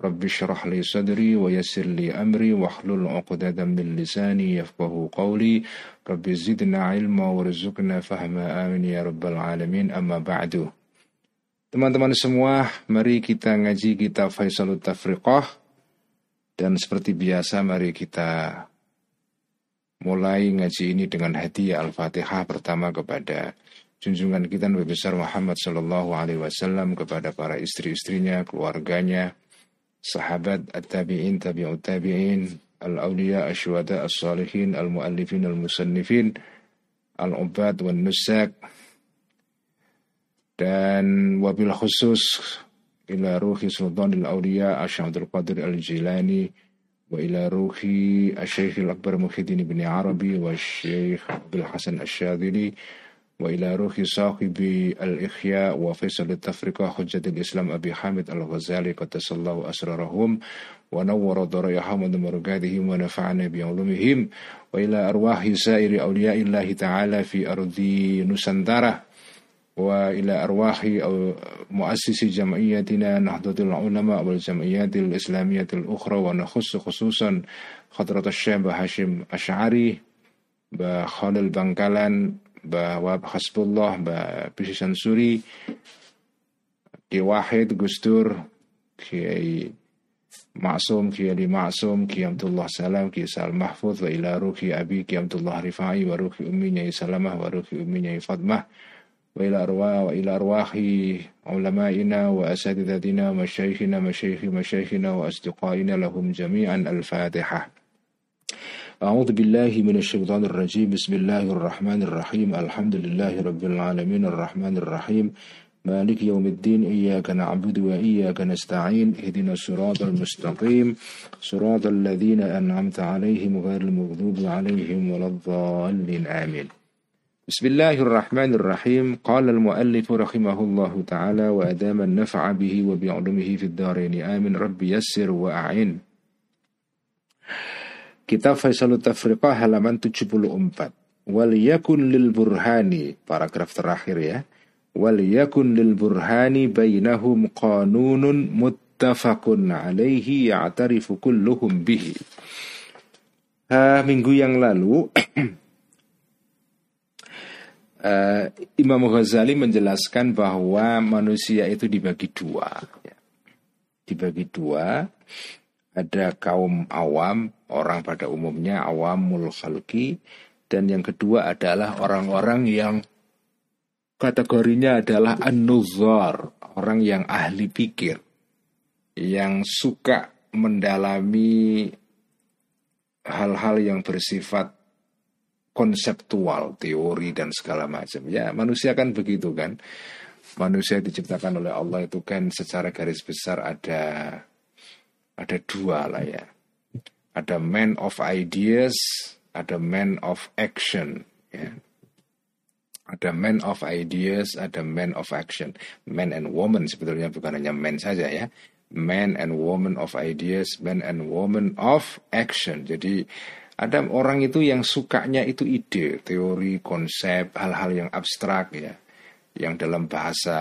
Rabbi syrah li sadri wa yassir li amri wa hlul uqdatan min lisani yafqahu qawli. Rabbi zidna ilma warzuqna fahma. Amin ya rabbal alamin. Amma ba'du. Teman-teman semua mari kita ngaji kitab faisal Tafriqah. Dan seperti biasa mari kita mulai ngaji ini dengan hadiah Al-Fatihah pertama kepada junjungan kita Nabi besar Muhammad Shallallahu alaihi wasallam kepada para istri-istrinya, keluarganya, الصحابات التابعين تابع التابعين الأولياء الشهداء الصالحين المؤلفين المصنفين al-ubad wan nusak dan wabil khusus ila ruhi sultanil aulia asyadul qadir al-jilani wa ila ruhi asyaihil akbar muhyiddin ibn arabi wa Asyikh abdul hasan asyadili وإلى روح صاحب الإخياء وفيصل التفرقة حجة الإسلام أبي حامد الغزالي قدس الله أسرارهم ونور ضرائحهم ومرقادهم ونفعنا بعلومهم. وإلى أرواح سائر أولياء الله تعالى في أرض نسندرة. وإلى أرواح مؤسس جمعيتنا نهضة العلماء والجمعيات الإسلامية الأخرى ونخص خصوصا حضرة الشيخ هاشم أشعري بخالل بنكالان bahwa Hasbullah Bisi Sansuri Ki Wahid Gustur Kiai Maksum Kiai Ali Maksum Kiai Abdullah Salam Kiai Sal Mahfud wa ila ruhi abi Kiai Abdullah Rifai wa ruhi ummi Nyai Salamah wa ruhi ummi Nyai Fatmah wa ila arwah wa ila arwahi ulamaina wa asatidatina masyayikhina masyayikhi masyayikhina wa asdiqaina lahum jami'an al-fatihah أعوذ بالله من الشيطان الرجيم. بسم الله الرحمن الرحيم. الحمد لله رب العالمين. الرحمن الرحيم. مالك يوم الدين. إياك نعبد وإياك نستعين. اهدنا الصراط المستقيم. صراط الذين أنعمت عليهم غير المغضوب عليهم ولا الضالين. آمين. بسم الله الرحمن الرحيم. قال المؤلف رحمه الله تعالى وأدام النفع به وبعلمه في الدارين. آمين. رب يسر وأعين. Kitab Faisalut Tafriqah halaman 74. Wal yakun lil burhani, paragraf terakhir ya. Wal yakun lil burhani bainahum qanunun muttafaqun alaihi ya'tarifu kulluhum bihi. Uh, minggu yang lalu uh, Imam Ghazali menjelaskan bahwa manusia itu dibagi dua. Ya. Dibagi dua ada kaum awam, orang pada umumnya awamul khalqi, dan yang kedua adalah orang-orang yang kategorinya adalah an orang yang ahli pikir, yang suka mendalami hal-hal yang bersifat konseptual, teori dan segala macam. Ya, manusia kan begitu kan. Manusia diciptakan oleh Allah itu kan secara garis besar ada ada dua lah ya. Ada man of ideas, ada man of action. Ya. Ada man of ideas, ada man of action. Man and woman sebetulnya bukan hanya man saja ya. Man and woman of ideas, man and woman of action. Jadi ada orang itu yang sukanya itu ide, teori, konsep, hal-hal yang abstrak ya. Yang dalam bahasa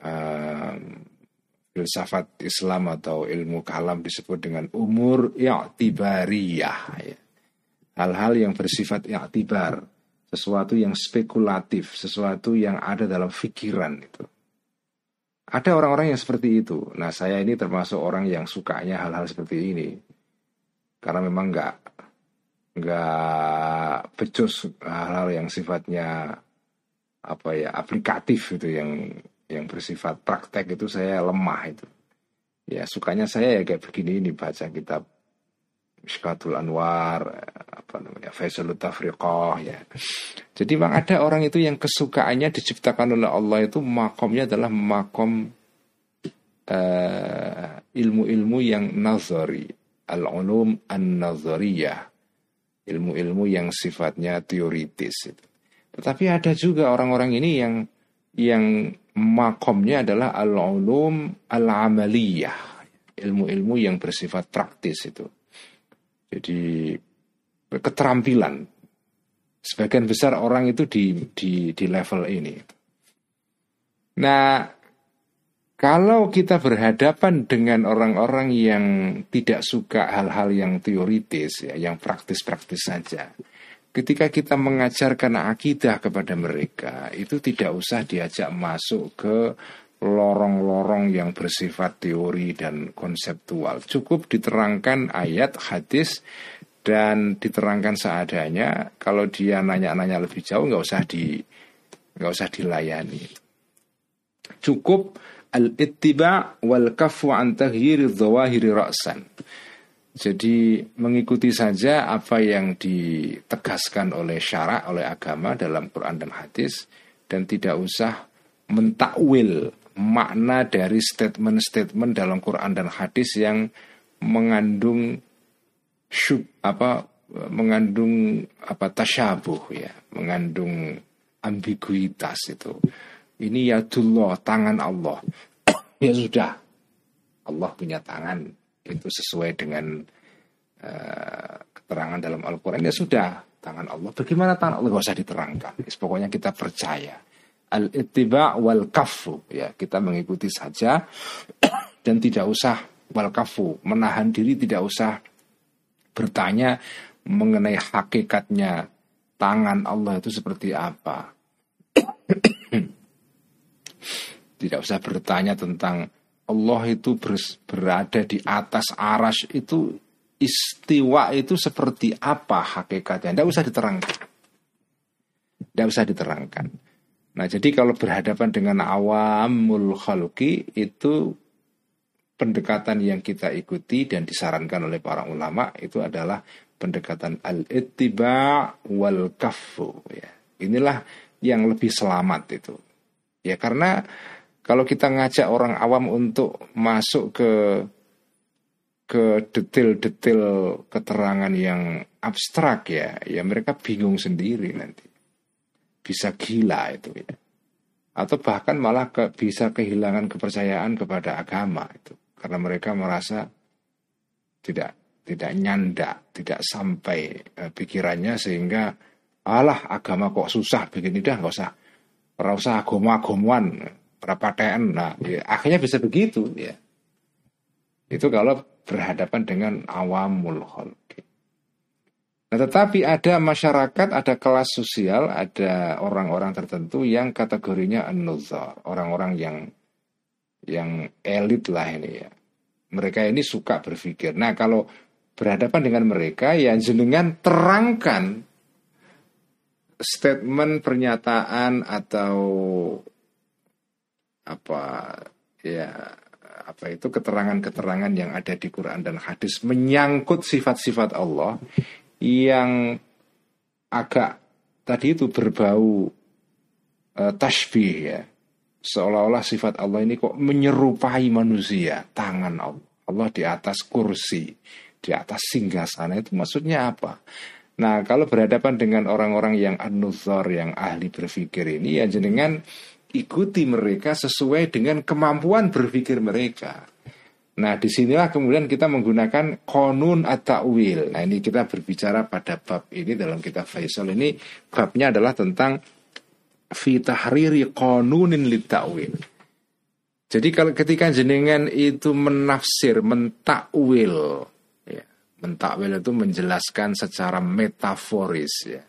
um, filsafat Islam atau ilmu kalam disebut dengan umur i'tibariyah ya. Hal-hal yang bersifat i'tibar, sesuatu yang spekulatif, sesuatu yang ada dalam pikiran itu. Ada orang-orang yang seperti itu. Nah, saya ini termasuk orang yang sukanya hal-hal seperti ini. Karena memang nggak nggak becus hal-hal yang sifatnya apa ya aplikatif itu yang yang bersifat praktek itu saya lemah itu. Ya sukanya saya ya kayak begini ini baca kitab Mishkatul Anwar, apa namanya, Faisalut Tafriqah ya. Jadi memang ada orang itu yang kesukaannya diciptakan oleh Allah itu makomnya adalah makom uh, ilmu-ilmu yang nazari, al-ulum an-nazariyah. Ilmu-ilmu yang sifatnya teoritis itu. Tetapi ada juga orang-orang ini yang yang makomnya adalah al-ulum al-amaliyah, ilmu-ilmu yang bersifat praktis itu. Jadi keterampilan. Sebagian besar orang itu di di di level ini. Nah, kalau kita berhadapan dengan orang-orang yang tidak suka hal-hal yang teoritis, ya, yang praktis-praktis saja, ketika kita mengajarkan akidah kepada mereka, itu tidak usah diajak masuk ke lorong-lorong yang bersifat teori dan konseptual. Cukup diterangkan ayat, hadis, dan diterangkan seadanya. Kalau dia nanya-nanya lebih jauh, nggak usah di nggak usah dilayani. Cukup al-ittiba wal kafu an taghyir dhawahiri ra'san. Jadi mengikuti saja apa yang ditegaskan oleh syarak, oleh agama dalam Quran dan hadis dan tidak usah mentakwil makna dari statement-statement dalam Quran dan hadis yang mengandung syub apa mengandung apa tasyabuh ya, mengandung ambiguitas itu. Ini ya dullah tangan Allah. Ya sudah Allah punya tangan itu sesuai dengan uh, keterangan dalam Al-Quran. Ya sudah tangan Allah. Bagaimana tangan Allah? Gak usah diterangkan. Pokoknya kita percaya. Al-ittiba wal kafu ya kita mengikuti saja. Dan tidak usah wal kafu menahan diri tidak usah bertanya mengenai hakikatnya tangan Allah itu seperti apa. Tidak usah bertanya tentang Allah itu berada di atas aras itu istiwa itu seperti apa hakikatnya. Tidak usah diterangkan. Tidak usah diterangkan. Nah jadi kalau berhadapan dengan awamul khalqi itu pendekatan yang kita ikuti dan disarankan oleh para ulama itu adalah pendekatan al-ittiba wal kafu ya. Inilah yang lebih selamat itu. Ya karena kalau kita ngajak orang awam untuk masuk ke ke detail-detail keterangan yang abstrak ya, ya mereka bingung sendiri nanti. Bisa gila itu ya. Atau bahkan malah ke, bisa kehilangan kepercayaan kepada agama itu. Karena mereka merasa tidak tidak nyanda, tidak sampai eh, pikirannya sehingga alah agama kok susah begini dah nggak usah ora usah agama-agamuan, perapatan. Nah, ya, akhirnya bisa begitu ya. Itu kalau berhadapan dengan awamul khalqi. Nah, tetapi ada masyarakat, ada kelas sosial, ada orang-orang tertentu yang kategorinya an orang-orang yang yang elit lah ini ya. Mereka ini suka berpikir. Nah, kalau berhadapan dengan mereka, ya jenengan terangkan statement pernyataan atau apa ya apa itu keterangan-keterangan yang ada di Quran dan hadis menyangkut sifat-sifat Allah yang agak tadi itu berbau uh, tasbih ya. Seolah-olah sifat Allah ini kok menyerupai manusia tangan Allah. Allah di atas kursi di atas singgasana itu maksudnya apa? Nah, kalau berhadapan dengan orang-orang yang anuzor, yang ahli berpikir ini, ya jenengan ikuti mereka sesuai dengan kemampuan berpikir mereka. Nah, di sinilah kemudian kita menggunakan konun atau will. Nah, ini kita berbicara pada bab ini dalam kitab Faisal ini babnya adalah tentang fitahriri konunin litawil. Jadi kalau ketika jenengan itu menafsir, mentakwil Mentakwil itu menjelaskan secara metaforis ya.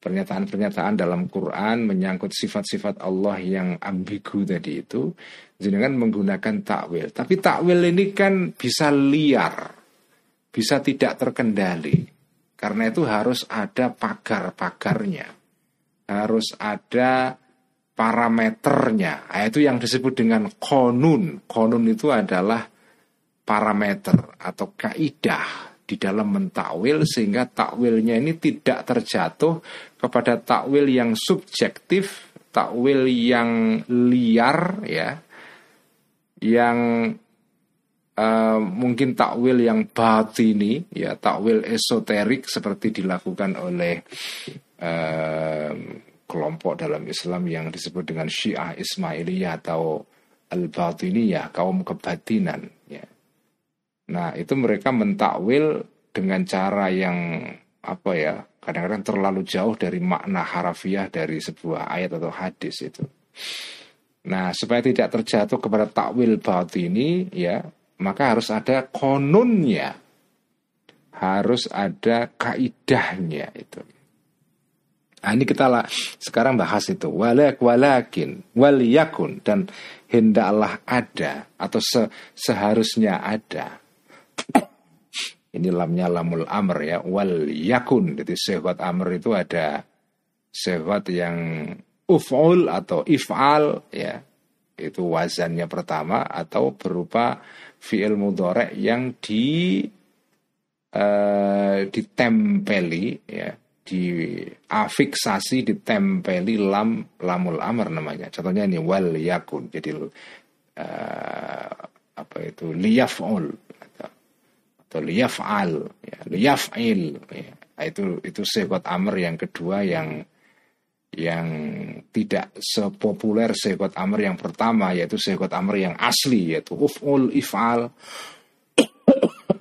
Pernyataan-pernyataan dalam Quran menyangkut sifat-sifat Allah yang ambigu tadi itu jenengan menggunakan takwil. Tapi takwil ini kan bisa liar, bisa tidak terkendali. Karena itu harus ada pagar-pagarnya. Harus ada parameternya. Nah, itu yang disebut dengan konun. Konun itu adalah parameter atau kaidah di dalam mentakwil sehingga takwilnya ini tidak terjatuh kepada takwil yang subjektif, takwil yang liar ya. Yang uh, mungkin takwil yang batini ya, takwil esoterik seperti dilakukan oleh eh, kelompok dalam Islam yang disebut dengan Syiah Ismailiyah atau Al-Batiniyah, kaum kebatinan. Nah itu mereka mentakwil dengan cara yang apa ya kadang-kadang terlalu jauh dari makna harafiah dari sebuah ayat atau hadis itu. Nah supaya tidak terjatuh kepada takwil batini ya maka harus ada konunnya harus ada kaidahnya itu. Nah, ini kita lah sekarang bahas itu walak walakin wal yakun dan hendaklah ada atau se seharusnya ada. Ini lamnya lamul amr ya. Wal yakun. Jadi sehwat amr itu ada sehwat yang uf'ul atau if'al ya. Itu wazannya pertama atau berupa fi'il mudhari yang di uh, ditempeli ya. Di afiksasi ditempeli lam lamul amr namanya. Contohnya ini wal yakun. Jadi uh, apa itu? Liyaf'ul atau, atau liyaf'al ya, liyaf'il ya. Nah, itu itu sifat amr yang kedua yang yang tidak sepopuler sifat amr yang pertama yaitu sifat amr yang asli yaitu uf'ul if'al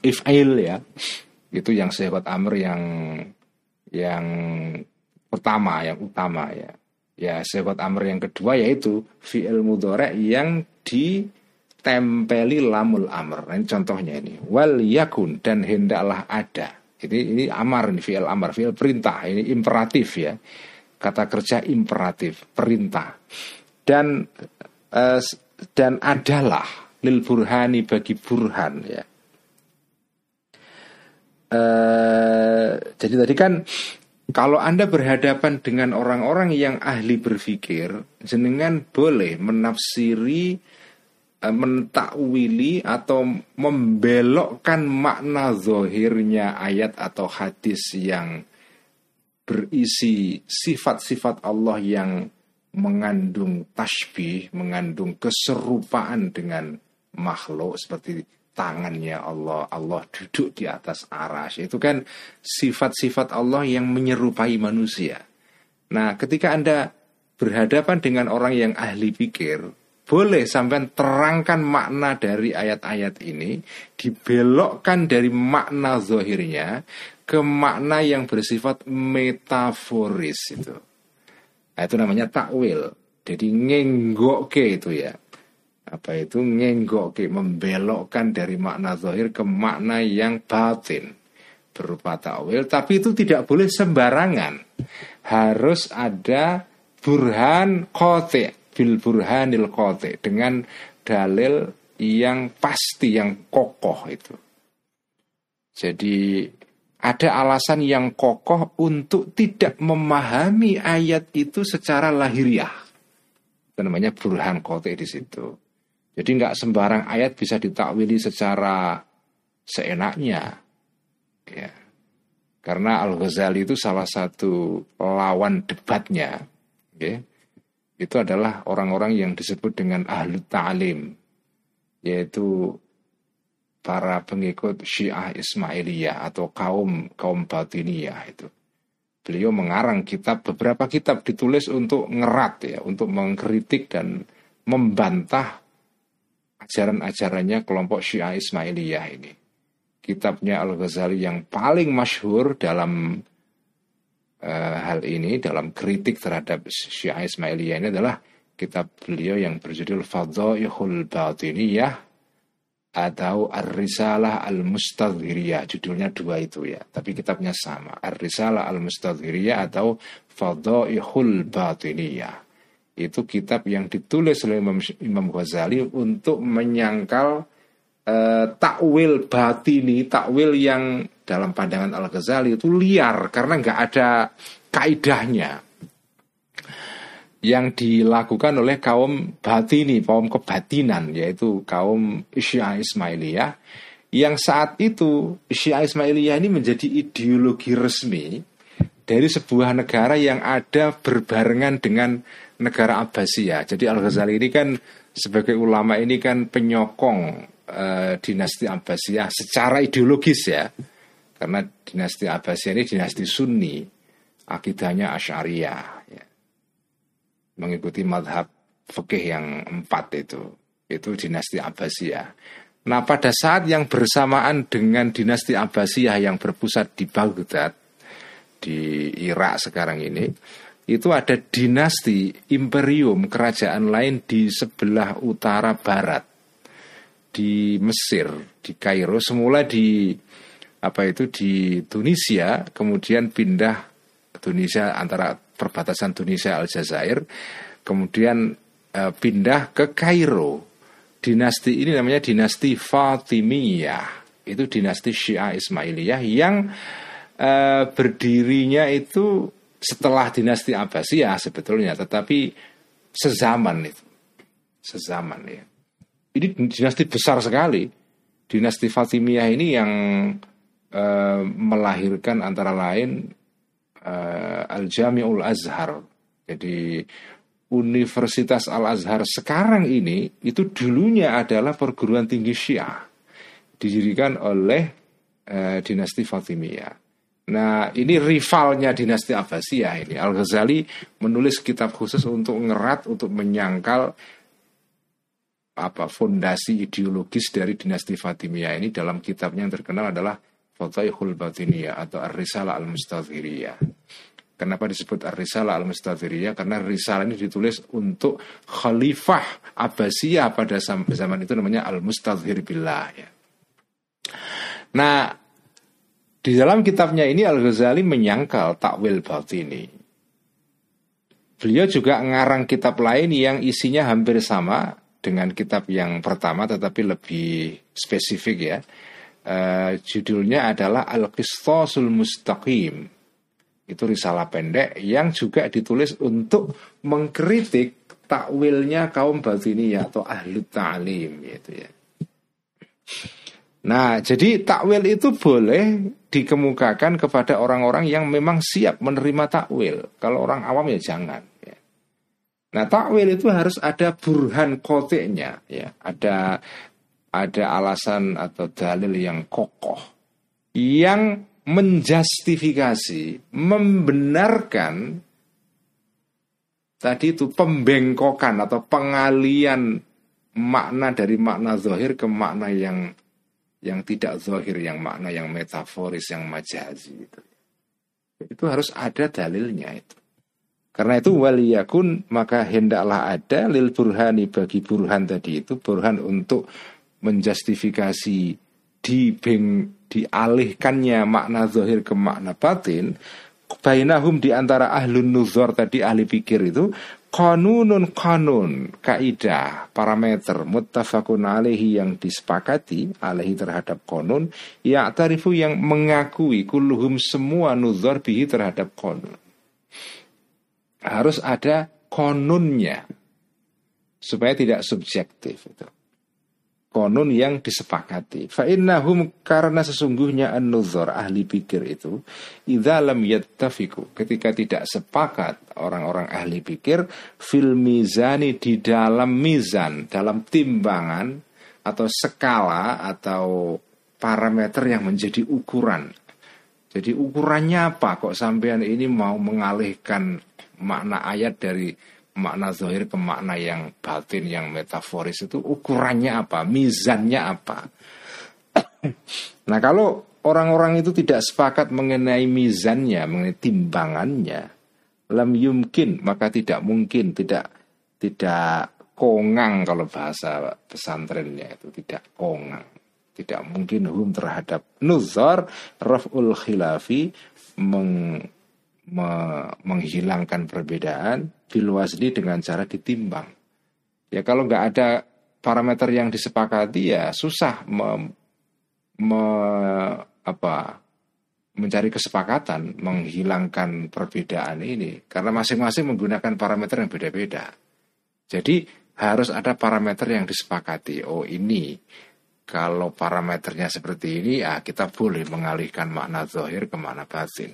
if'il ya. Itu yang sifat amr yang yang pertama yang utama ya. Ya sifat amr yang kedua yaitu fi'il mudhari yang ditempeli lamul amr. Nah, ini contohnya ini. Wal yakun dan hendaklah ada. Ini ini amar ini fi'il amar. Fi'il perintah. Ini imperatif ya. Kata kerja imperatif perintah. Dan uh, dan adalah lil burhani bagi burhan ya. Uh, jadi tadi kan kalau Anda berhadapan dengan orang-orang yang ahli berpikir, jenengan boleh menafsiri, mentakwili atau membelokkan makna zohirnya ayat atau hadis yang berisi sifat-sifat Allah yang mengandung tasbih, mengandung keserupaan dengan makhluk seperti tangannya Allah, Allah duduk di atas aras. Itu kan sifat-sifat Allah yang menyerupai manusia. Nah, ketika Anda berhadapan dengan orang yang ahli pikir, boleh sampai terangkan makna dari ayat-ayat ini, dibelokkan dari makna zohirnya ke makna yang bersifat metaforis itu. Nah, itu namanya takwil. Jadi ngenggoke itu ya. Apa itu? Ngenggok membelokkan dari makna zahir ke makna yang batin. Berupa takwil. Tapi itu tidak boleh sembarangan. Harus ada burhan kote bil burhanil kote dengan dalil yang pasti yang kokoh itu jadi ada alasan yang kokoh untuk tidak memahami ayat itu secara lahiriah itu namanya burhan kote di situ jadi nggak sembarang ayat bisa ditakwili secara seenaknya. Ya. Karena Al-Ghazali itu salah satu lawan debatnya. Ya. Itu adalah orang-orang yang disebut dengan ahlu ta'lim. Yaitu para pengikut Syiah Ismailiyah atau kaum kaum Batiniyah itu. Beliau mengarang kitab beberapa kitab ditulis untuk ngerat ya, untuk mengkritik dan membantah ajaran-ajarannya kelompok Syiah Ismailiyah ini. Kitabnya Al-Ghazali yang paling masyhur dalam uh, hal ini, dalam kritik terhadap Syiah Ismailiyah ini adalah kitab beliau yang berjudul Fadhaihul Batiniyah atau Ar-Risalah Al-Mustadhiriyah. Judulnya dua itu ya, tapi kitabnya sama. Ar-Risalah Al-Mustadhiriyah atau Fadhaihul Batiniyah itu kitab yang ditulis oleh Imam, Imam Ghazali untuk menyangkal uh, takwil batini, takwil yang dalam pandangan Al Ghazali itu liar karena nggak ada kaidahnya yang dilakukan oleh kaum batini, kaum kebatinan yaitu kaum Syiah Ismailiyah yang saat itu Syiah Ismailiyah ini menjadi ideologi resmi dari sebuah negara yang ada berbarengan dengan negara Abbasiyah. Jadi Al Ghazali ini kan sebagai ulama ini kan penyokong uh, dinasti Abbasiyah secara ideologis ya. Karena dinasti Abbasiyah ini dinasti Sunni. akidahnya Asy'ariyah ya. mengikuti madhab fikih yang empat itu itu dinasti Abbasiyah nah pada saat yang bersamaan dengan dinasti Abbasiyah yang berpusat di Baghdad di Irak sekarang ini itu ada dinasti imperium kerajaan lain di sebelah utara barat di Mesir di Kairo semula di apa itu di Tunisia kemudian pindah Tunisia antara perbatasan Tunisia Aljazair kemudian e, pindah ke Kairo dinasti ini namanya dinasti Fatimiyah itu dinasti Syiah Ismailiyah yang e, berdirinya itu setelah dinasti Abbasiyah sebetulnya, tetapi sezaman itu, sezaman ya. Ini dinasti besar sekali. Dinasti Fatimiyah ini yang uh, melahirkan antara lain uh, Al-Jami'ul Azhar. Jadi Universitas Al-Azhar sekarang ini itu dulunya adalah perguruan tinggi Syiah. Didirikan oleh uh, dinasti Fatimiyah. Nah, ini rivalnya dinasti Abbasiyah ini. Al-Ghazali menulis kitab khusus untuk ngerat, untuk menyangkal apa fondasi ideologis dari dinasti Fatimiyah ini dalam kitabnya yang terkenal adalah Fataihul Batiniyah atau Ar-Risalah Al-Mustadhiriyah. Kenapa disebut Ar-Risalah Al-Mustadhiriyah? Karena risalah ini ditulis untuk Khalifah Abbasiyah pada zaman itu namanya Al-Mustadhir Billah ya. Nah, di dalam kitabnya ini Al-Ghazali menyangkal takwil batini. Beliau juga ngarang kitab lain yang isinya hampir sama dengan kitab yang pertama tetapi lebih spesifik ya. Uh, judulnya adalah Al-Qistasul Mustaqim. Itu risalah pendek yang juga ditulis untuk mengkritik takwilnya kaum batini atau ahli ta'lim gitu ya. Nah, jadi takwil itu boleh dikemukakan kepada orang-orang yang memang siap menerima takwil. Kalau orang awam ya jangan. Ya. Nah, takwil itu harus ada burhan koteknya, ya. Ada ada alasan atau dalil yang kokoh yang menjustifikasi, membenarkan tadi itu pembengkokan atau pengalian makna dari makna zahir ke makna yang yang tidak zahir, yang makna yang metaforis, yang majazi itu. Itu harus ada dalilnya itu. Karena itu waliyakun maka hendaklah ada lil burhani bagi burhan tadi itu burhan untuk menjustifikasi dibeng dialihkannya makna zahir ke makna batin bainahum di antara ahlun nuzor tadi ahli pikir itu Konunun konun kaidah parameter muttafaqun alaihi yang disepakati alaihi terhadap konun ya tarifu yang mengakui kulluhum semua nuzor bihi terhadap konun harus ada konunnya supaya tidak subjektif itu konun yang disepakati. Fa'innahum karena sesungguhnya an-nuzur ahli pikir itu idza lam yattafiku ketika tidak sepakat orang-orang ahli pikir fil mizani di dalam mizan, dalam timbangan atau skala atau parameter yang menjadi ukuran. Jadi ukurannya apa kok sampean ini mau mengalihkan makna ayat dari makna zahir ke makna yang batin yang metaforis itu ukurannya apa mizannya apa? Nah kalau orang-orang itu tidak sepakat mengenai mizannya mengenai timbangannya lam yumkin maka tidak mungkin tidak tidak kongang kalau bahasa pesantrennya itu tidak kongang. Tidak mungkin hum terhadap nuzar raful khilafi meng me menghilangkan perbedaan bilwasli dengan cara ditimbang. Ya kalau nggak ada parameter yang disepakati ya susah me, me, apa, mencari kesepakatan menghilangkan perbedaan ini karena masing-masing menggunakan parameter yang beda-beda. Jadi harus ada parameter yang disepakati. Oh ini kalau parameternya seperti ini ya kita boleh mengalihkan makna zahir ke makna batin.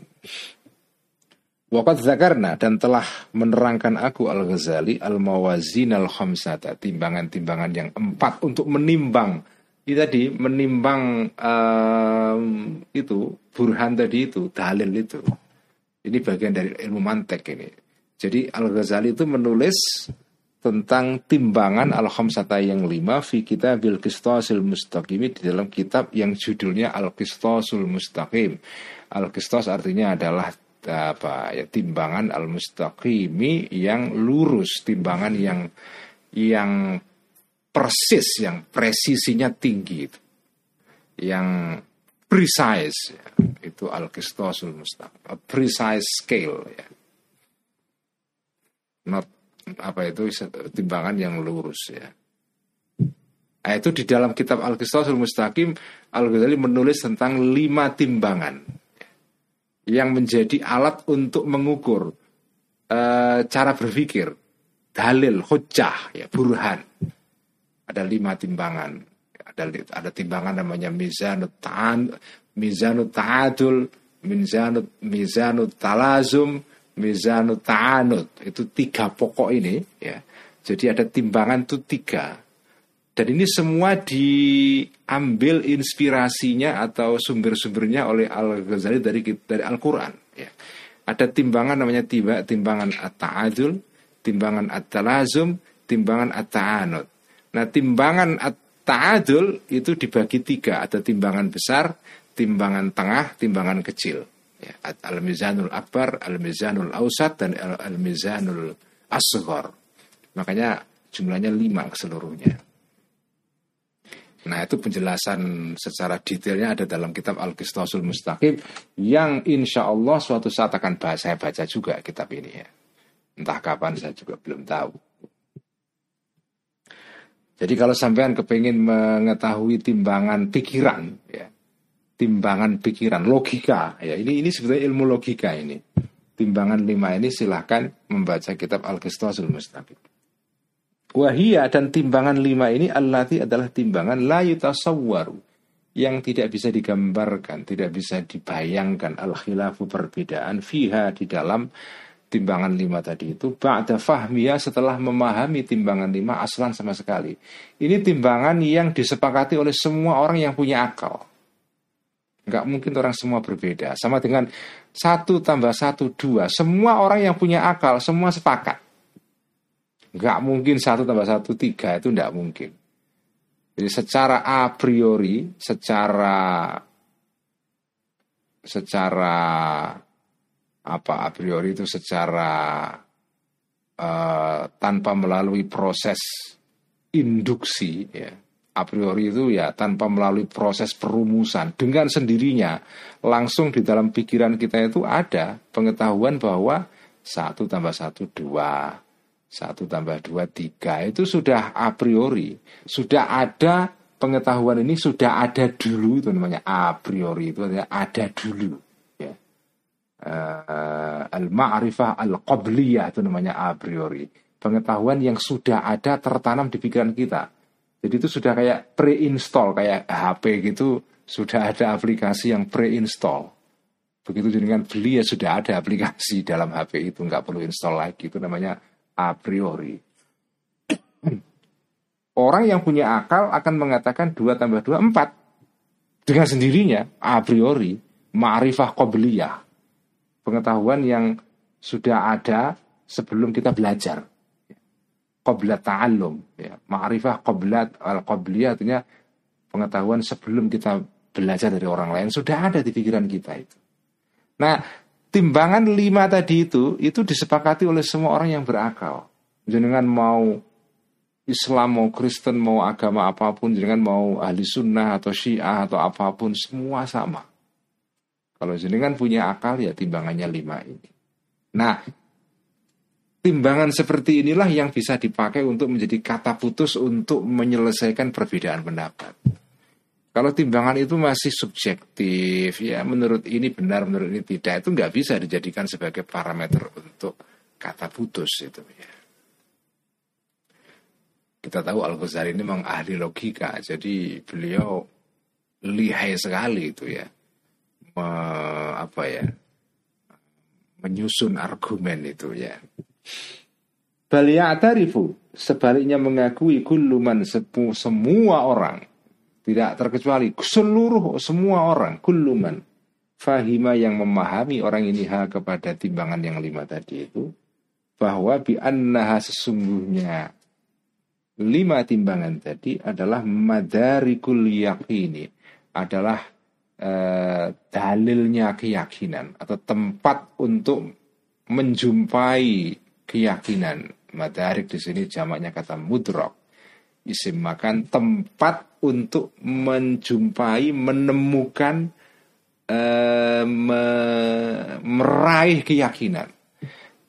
Wakat zakarna dan telah menerangkan aku Al-Ghazali Al-Mawazin Al-Khamsata Timbangan-timbangan yang empat untuk menimbang Ini tadi menimbang um, itu Burhan tadi itu, dalil itu Ini bagian dari ilmu mantek ini. Jadi Al-Ghazali itu menulis tentang timbangan al-khamsata yang lima fi kitabil qistasil mustaqim di dalam kitab yang judulnya al-qistasul mustaqim. Al-qistas artinya adalah apa ya timbangan al-mustaqimi yang lurus, timbangan yang yang persis, yang presisinya tinggi itu. Yang precise ya. itu al-qistasul mustaqim, a precise scale ya. Not apa itu timbangan yang lurus ya. Nah, itu di dalam kitab Al-Qistasul Mustaqim Al-Ghazali menulis tentang lima timbangan yang menjadi alat untuk mengukur e, cara berpikir, dalil, hujah, ya, burhan. Ada lima timbangan. Ada ada timbangan namanya mizanut ta'an, mizanut ta'adul, mizanut mizanut talazum, mizanut ta'anud itu tiga pokok ini ya jadi ada timbangan itu tiga dan ini semua diambil inspirasinya atau sumber-sumbernya oleh Al Ghazali dari dari Al Quran ya ada timbangan namanya tiba timbangan at-ta'adul timbangan at-talazum timbangan at-ta'anud nah timbangan at-ta'adul itu dibagi tiga ada timbangan besar timbangan tengah timbangan kecil ya, al-mizanul akbar, al-mizanul ausat dan al-mizanul asghar. Makanya jumlahnya lima ke seluruhnya. Nah itu penjelasan secara detailnya ada dalam kitab Al-Qistasul Mustaqim yang insya Allah suatu saat akan bahas, saya baca juga kitab ini ya. Entah kapan saya juga belum tahu. Jadi kalau sampean kepingin mengetahui timbangan pikiran, ya, timbangan pikiran, logika. Ya, ini ini sebetulnya ilmu logika ini. Timbangan lima ini silahkan membaca kitab Al-Qistasul Mustaqim. Wahia dan timbangan lima ini allati adalah timbangan la yutasawwaru yang tidak bisa digambarkan, tidak bisa dibayangkan al-khilafu perbedaan fiha di dalam timbangan lima tadi itu ba'da fahmiya setelah memahami timbangan lima aslan sama sekali. Ini timbangan yang disepakati oleh semua orang yang punya akal. Nggak mungkin orang semua berbeda. Sama dengan satu tambah satu dua. Semua orang yang punya akal semua sepakat. Nggak mungkin satu tambah satu tiga. Itu nggak mungkin. Jadi secara a priori, secara secara apa a priori itu secara uh, tanpa melalui proses induksi ya. A priori itu ya tanpa melalui proses perumusan. Dengan sendirinya langsung di dalam pikiran kita itu ada pengetahuan bahwa satu tambah satu dua satu tambah dua tiga. Itu sudah a priori. Sudah ada pengetahuan ini sudah ada dulu itu namanya. A priori itu ada dulu ya. Uh, al ma'rifah al qabliyah itu namanya a priori. Pengetahuan yang sudah ada tertanam di pikiran kita. Jadi itu sudah kayak pre-install kayak HP gitu. Sudah ada aplikasi yang pre-install. Begitu dengan beli ya sudah ada aplikasi dalam HP itu nggak perlu install lagi. Itu namanya a priori. Orang yang punya akal akan mengatakan 2 tambah 2 4 dengan sendirinya a priori ma'rifah qobliyah pengetahuan yang sudah ada sebelum kita belajar. Qabla ta'allum ya. Ma'rifah qablat al qabliyah artinya pengetahuan sebelum kita belajar dari orang lain. Sudah ada di pikiran kita itu. Nah timbangan lima tadi itu itu disepakati oleh semua orang yang berakal. Jenengan mau Islam mau Kristen mau agama apa pun jenengan mau ahli sunnah atau syiah atau apa pun semua sama. Kalau jenengan punya akal ya timbangannya lima ini. Nah Timbangan seperti inilah yang bisa dipakai untuk menjadi kata putus untuk menyelesaikan perbedaan pendapat. Kalau timbangan itu masih subjektif, ya menurut ini benar, menurut ini tidak, itu nggak bisa dijadikan sebagai parameter untuk kata putus itu ya. Kita tahu Al Ghazali ini memang ahli logika, jadi beliau lihai sekali itu ya, Me, apa ya, menyusun argumen itu ya. Baliya'tarifu sebaliknya mengakui kulluman semua orang tidak terkecuali seluruh semua orang kulluman fahima yang memahami orang ini ha kepada timbangan yang lima tadi itu bahwa bi annaha sesungguhnya lima timbangan tadi adalah madarikul yakini adalah eh, dalilnya keyakinan atau tempat untuk menjumpai keyakinan. Madarik di sini jamaknya kata mudrok. Isim makan tempat untuk menjumpai menemukan eh, me, meraih keyakinan.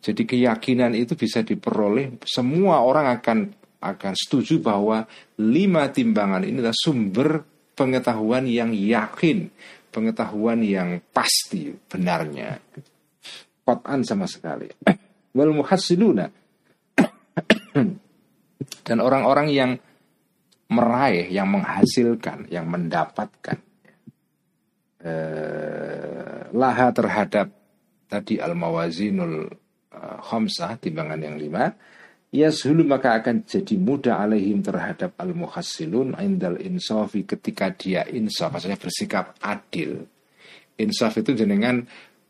Jadi keyakinan itu bisa diperoleh semua orang akan akan setuju bahwa lima timbangan ini adalah sumber pengetahuan yang yakin, pengetahuan yang pasti benarnya. Qat'an sama sekali. Wal muhassiluna dan orang-orang yang meraih, yang menghasilkan, yang mendapatkan. Eh, laha terhadap tadi al-mawazinul uh, khamsah timbangan yang lima. Yashulu maka akan jadi mudah alaihim terhadap al-muhassilun indal insafi ketika dia insaf. Maksudnya bersikap adil. Insaf itu jenengan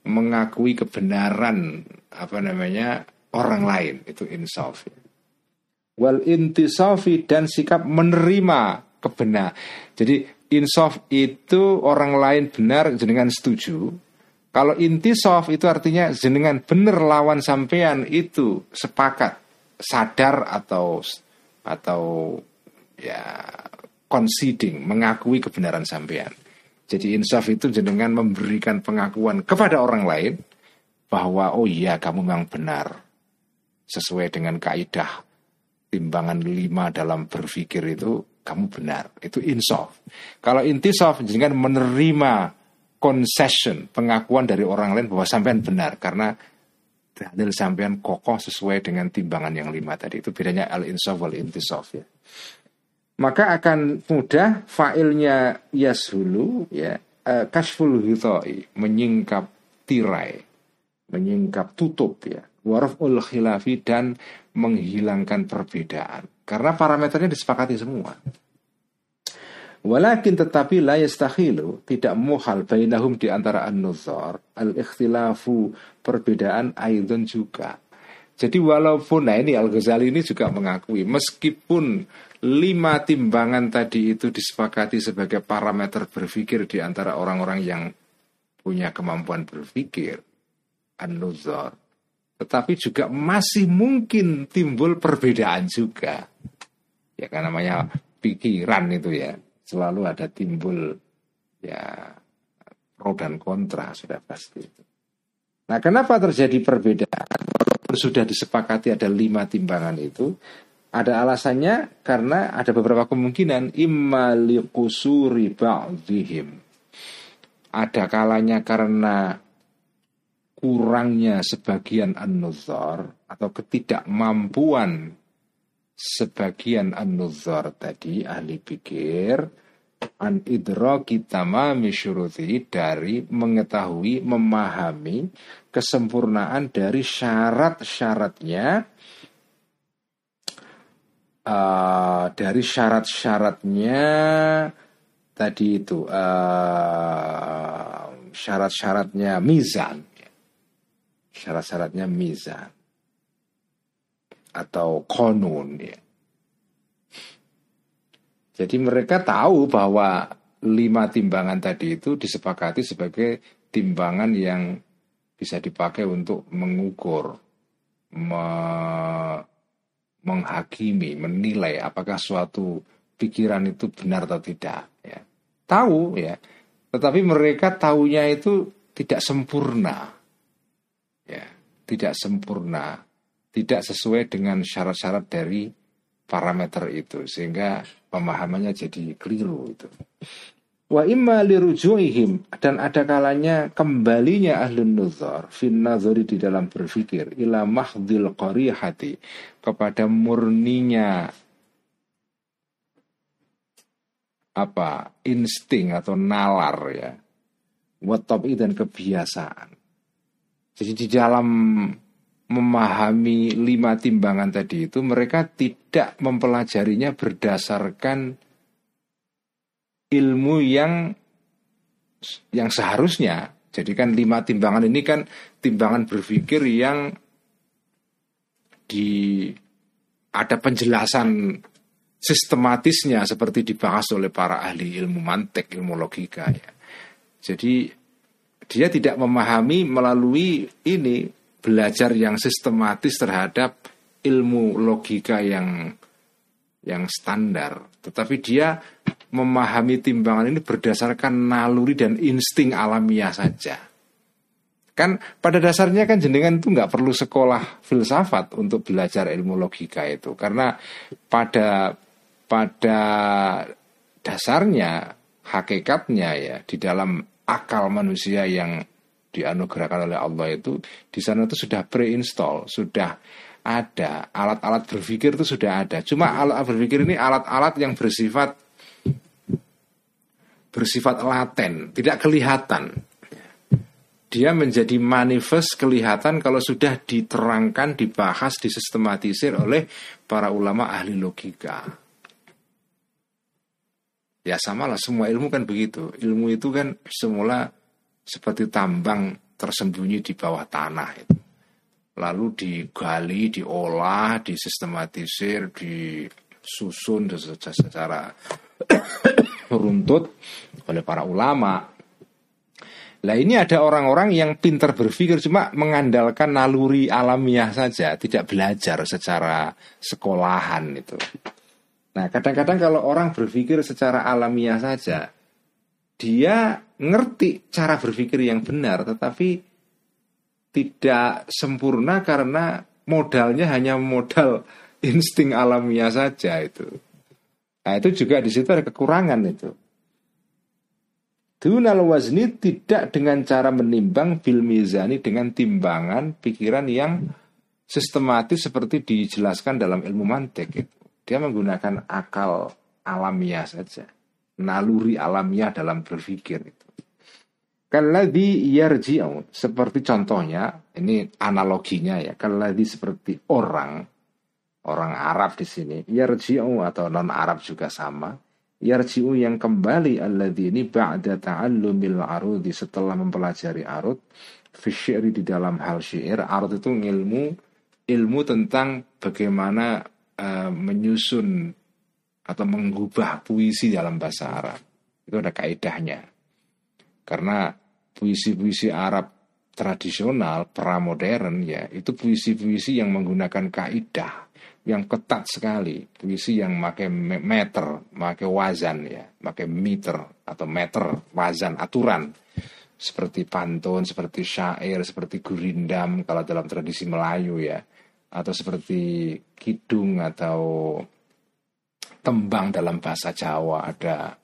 mengakui kebenaran apa namanya orang lain. Itu insaf wal intisafi dan sikap menerima kebenar. Jadi insaf itu orang lain benar jenengan setuju. Kalau intisaf itu artinya jenengan benar lawan sampean itu sepakat sadar atau atau ya conceding mengakui kebenaran sampean. Jadi insaf itu jenengan memberikan pengakuan kepada orang lain bahwa oh iya kamu memang benar sesuai dengan kaidah timbangan lima dalam berpikir itu kamu benar. Itu insaf. Kalau intisaf jangan menerima concession, pengakuan dari orang lain bahwa sampean benar karena dalil sampean kokoh sesuai dengan timbangan yang lima tadi. Itu bedanya al-insaf wal intisaf ya. Maka akan mudah failnya yashulu ya uh, kasful hitai menyingkap tirai, menyingkap tutup ya waraful khilafi dan menghilangkan perbedaan karena parameternya disepakati semua. Walakin tetapi la yastakhilu tidak muhal bainahum di antara an-nuzar al-ikhtilafu perbedaan aidon juga. Jadi walaupun nah ini Al-Ghazali ini juga mengakui meskipun lima timbangan tadi itu disepakati sebagai parameter berpikir di antara orang-orang yang punya kemampuan berpikir an-nuzar tetapi juga masih mungkin timbul perbedaan juga. Ya kan namanya pikiran itu ya, selalu ada timbul ya pro dan kontra sudah pasti itu. Nah, kenapa terjadi perbedaan? Walaupun sudah disepakati ada lima timbangan itu, ada alasannya karena ada beberapa kemungkinan imma liqusuri ba'dihim. Ada kalanya karena kurangnya sebagian an-nuzar atau ketidakmampuan sebagian an-nuzar tadi ahli pikir an idraki tamami syuruti dari mengetahui memahami kesempurnaan dari syarat-syaratnya uh, dari syarat-syaratnya tadi itu uh, syarat-syaratnya mizan syarat-syaratnya mizan atau konun ya. Jadi mereka tahu bahwa lima timbangan tadi itu disepakati sebagai timbangan yang bisa dipakai untuk mengukur, me menghakimi, menilai apakah suatu pikiran itu benar atau tidak. Ya. Tahu ya, tetapi mereka tahunya itu tidak sempurna tidak sempurna, tidak sesuai dengan syarat-syarat dari parameter itu sehingga pemahamannya jadi keliru itu. Wa imma lirujuihim dan ada kalanya kembalinya ahli nuzar fin nazari di dalam berpikir ila mahdil qarihati kepada murninya apa insting atau nalar ya watabi dan kebiasaan jadi di dalam memahami lima timbangan tadi itu mereka tidak mempelajarinya berdasarkan ilmu yang yang seharusnya Jadi kan lima timbangan ini kan timbangan berpikir yang di ada penjelasan sistematisnya seperti dibahas oleh para ahli ilmu mantek, ilmu logika ya. Jadi dia tidak memahami melalui ini belajar yang sistematis terhadap ilmu logika yang yang standar, tetapi dia memahami timbangan ini berdasarkan naluri dan insting alamiah saja. Kan pada dasarnya kan jenengan itu nggak perlu sekolah filsafat untuk belajar ilmu logika itu, karena pada pada dasarnya hakikatnya ya di dalam akal manusia yang dianugerahkan oleh Allah itu di sana itu sudah pre-install, sudah ada alat-alat berpikir itu sudah ada. Cuma alat berpikir ini alat-alat yang bersifat bersifat laten, tidak kelihatan. Dia menjadi manifest kelihatan kalau sudah diterangkan, dibahas, disistematisir oleh para ulama ahli logika. Ya sama lah semua ilmu kan begitu. Ilmu itu kan semula seperti tambang tersembunyi di bawah tanah itu lalu digali, diolah, disistematisir, disusun secara runtut oleh para ulama. Nah ini ada orang-orang yang pintar berpikir cuma mengandalkan naluri alamiah saja, tidak belajar secara sekolahan itu. Nah kadang-kadang kalau orang berpikir secara alamiah saja, dia ngerti cara berpikir yang benar, tetapi tidak sempurna karena modalnya hanya modal insting alamiah saja itu. Nah itu juga di situ ada kekurangan itu. Dunal wazni tidak dengan cara menimbang bil mizani dengan timbangan pikiran yang sistematis seperti dijelaskan dalam ilmu mantek itu. Dia menggunakan akal alamiah saja, naluri alamiah dalam berpikir itu. Kalladhi yarji'u seperti contohnya ini analoginya ya. Kalladhi seperti orang orang Arab di sini. Yarji'u atau non Arab juga sama. Yarji'u yang kembali alladhi ini ba'da ta'allumil arudi. Setelah mempelajari arud fi di dalam hal syair arud itu ilmu ilmu tentang bagaimana uh, menyusun atau mengubah puisi dalam bahasa Arab. Itu ada kaidahnya. Karena puisi-puisi Arab tradisional pramodern ya itu puisi-puisi yang menggunakan kaidah yang ketat sekali. Puisi yang pakai meter pakai wazan ya pakai meter atau meter wazan aturan. Seperti pantun seperti syair seperti gurindam kalau dalam tradisi Melayu ya atau seperti kidung atau tembang dalam bahasa Jawa ada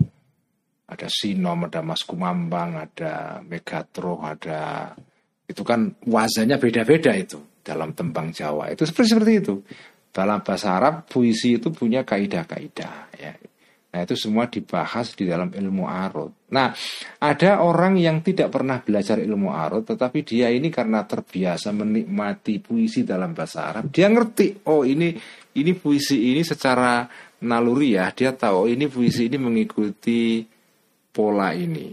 ada Sinom, ada Mas Kumambang, ada Megatro, ada itu kan wazannya beda-beda itu dalam tembang Jawa. Itu seperti seperti itu. Dalam bahasa Arab puisi itu punya kaidah-kaidah ya. Nah itu semua dibahas di dalam ilmu arut. Nah ada orang yang tidak pernah belajar ilmu arut, tetapi dia ini karena terbiasa menikmati puisi dalam bahasa Arab, dia ngerti. Oh ini ini puisi ini secara naluri ya, dia tahu oh, ini puisi ini mengikuti pola ini.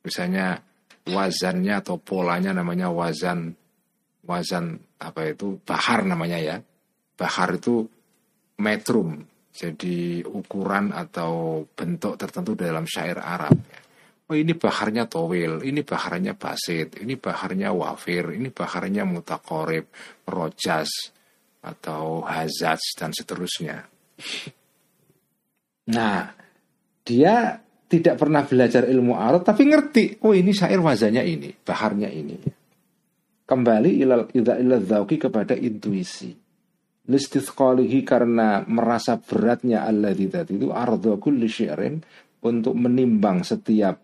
Misalnya wazannya atau polanya namanya wazan wazan apa itu bahar namanya ya. Bahar itu metrum. Jadi ukuran atau bentuk tertentu dalam syair Arab. Oh ini baharnya towil, ini baharnya basit, ini baharnya wafir, ini baharnya mutakorib, rojas, atau hazaj, dan seterusnya. Nah, dia tidak pernah belajar ilmu arut tapi ngerti oh ini syair wazannya ini baharnya ini kembali ilal ilal zauki kepada intuisi listithqalihi karena merasa beratnya Allah tadi itu ardo kulli syi'rin untuk menimbang setiap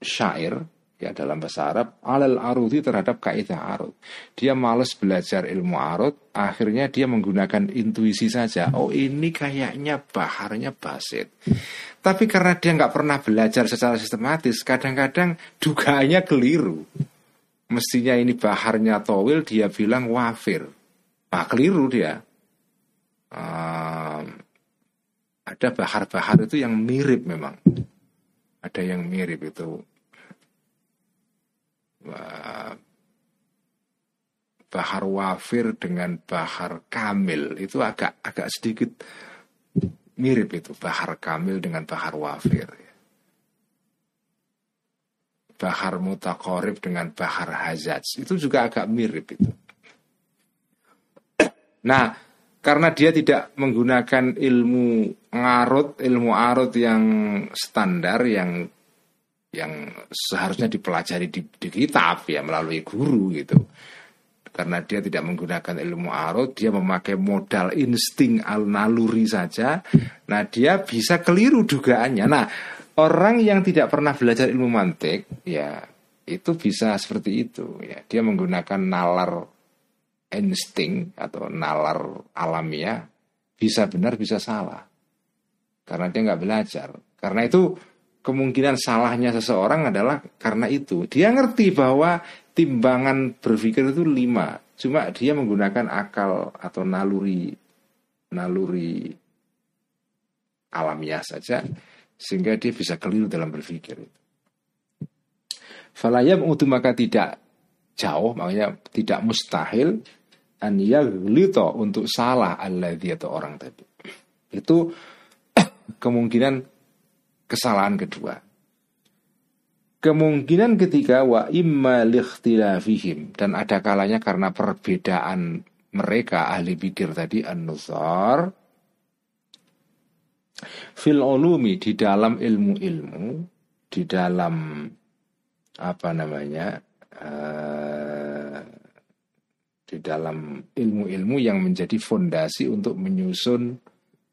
syair ya dalam bahasa Arab alal arudi terhadap kaidah arud. Dia males belajar ilmu arud, akhirnya dia menggunakan intuisi saja. Oh ini kayaknya baharnya basit. Tapi karena dia nggak pernah belajar secara sistematis, kadang-kadang dugaannya keliru. Mestinya ini baharnya towil, dia bilang wafir. Nah, keliru dia. Um, ada bahar-bahar itu yang mirip memang. Ada yang mirip itu. Bahar wafir dengan bahar kamil itu agak agak sedikit mirip itu bahar kamil dengan bahar wafir. Bahar mutakorib dengan bahar hazaj itu juga agak mirip itu. Nah karena dia tidak menggunakan ilmu ngarut ilmu arut yang standar yang yang seharusnya dipelajari di, di kitab ya melalui guru gitu karena dia tidak menggunakan ilmu arut, dia memakai modal insting al naluri saja. Nah, dia bisa keliru dugaannya. Nah, orang yang tidak pernah belajar ilmu mantik, ya itu bisa seperti itu. Ya, dia menggunakan nalar insting atau nalar alamiah, bisa benar bisa salah, karena dia nggak belajar. Karena itu kemungkinan salahnya seseorang adalah karena itu dia ngerti bahwa timbangan berpikir itu lima. Cuma dia menggunakan akal atau naluri naluri alamiah saja sehingga dia bisa keliru dalam berpikir. Falayam untuk maka tidak jauh, makanya tidak mustahil an yaglito untuk salah dia atau orang tadi. Itu kemungkinan kesalahan kedua. Kemungkinan ketiga wa imma likhtilafihim dan ada kalanya karena perbedaan mereka ahli pikir tadi an-nuzar fil ulumi di dalam ilmu-ilmu di dalam apa namanya uh, di dalam ilmu-ilmu yang menjadi fondasi untuk menyusun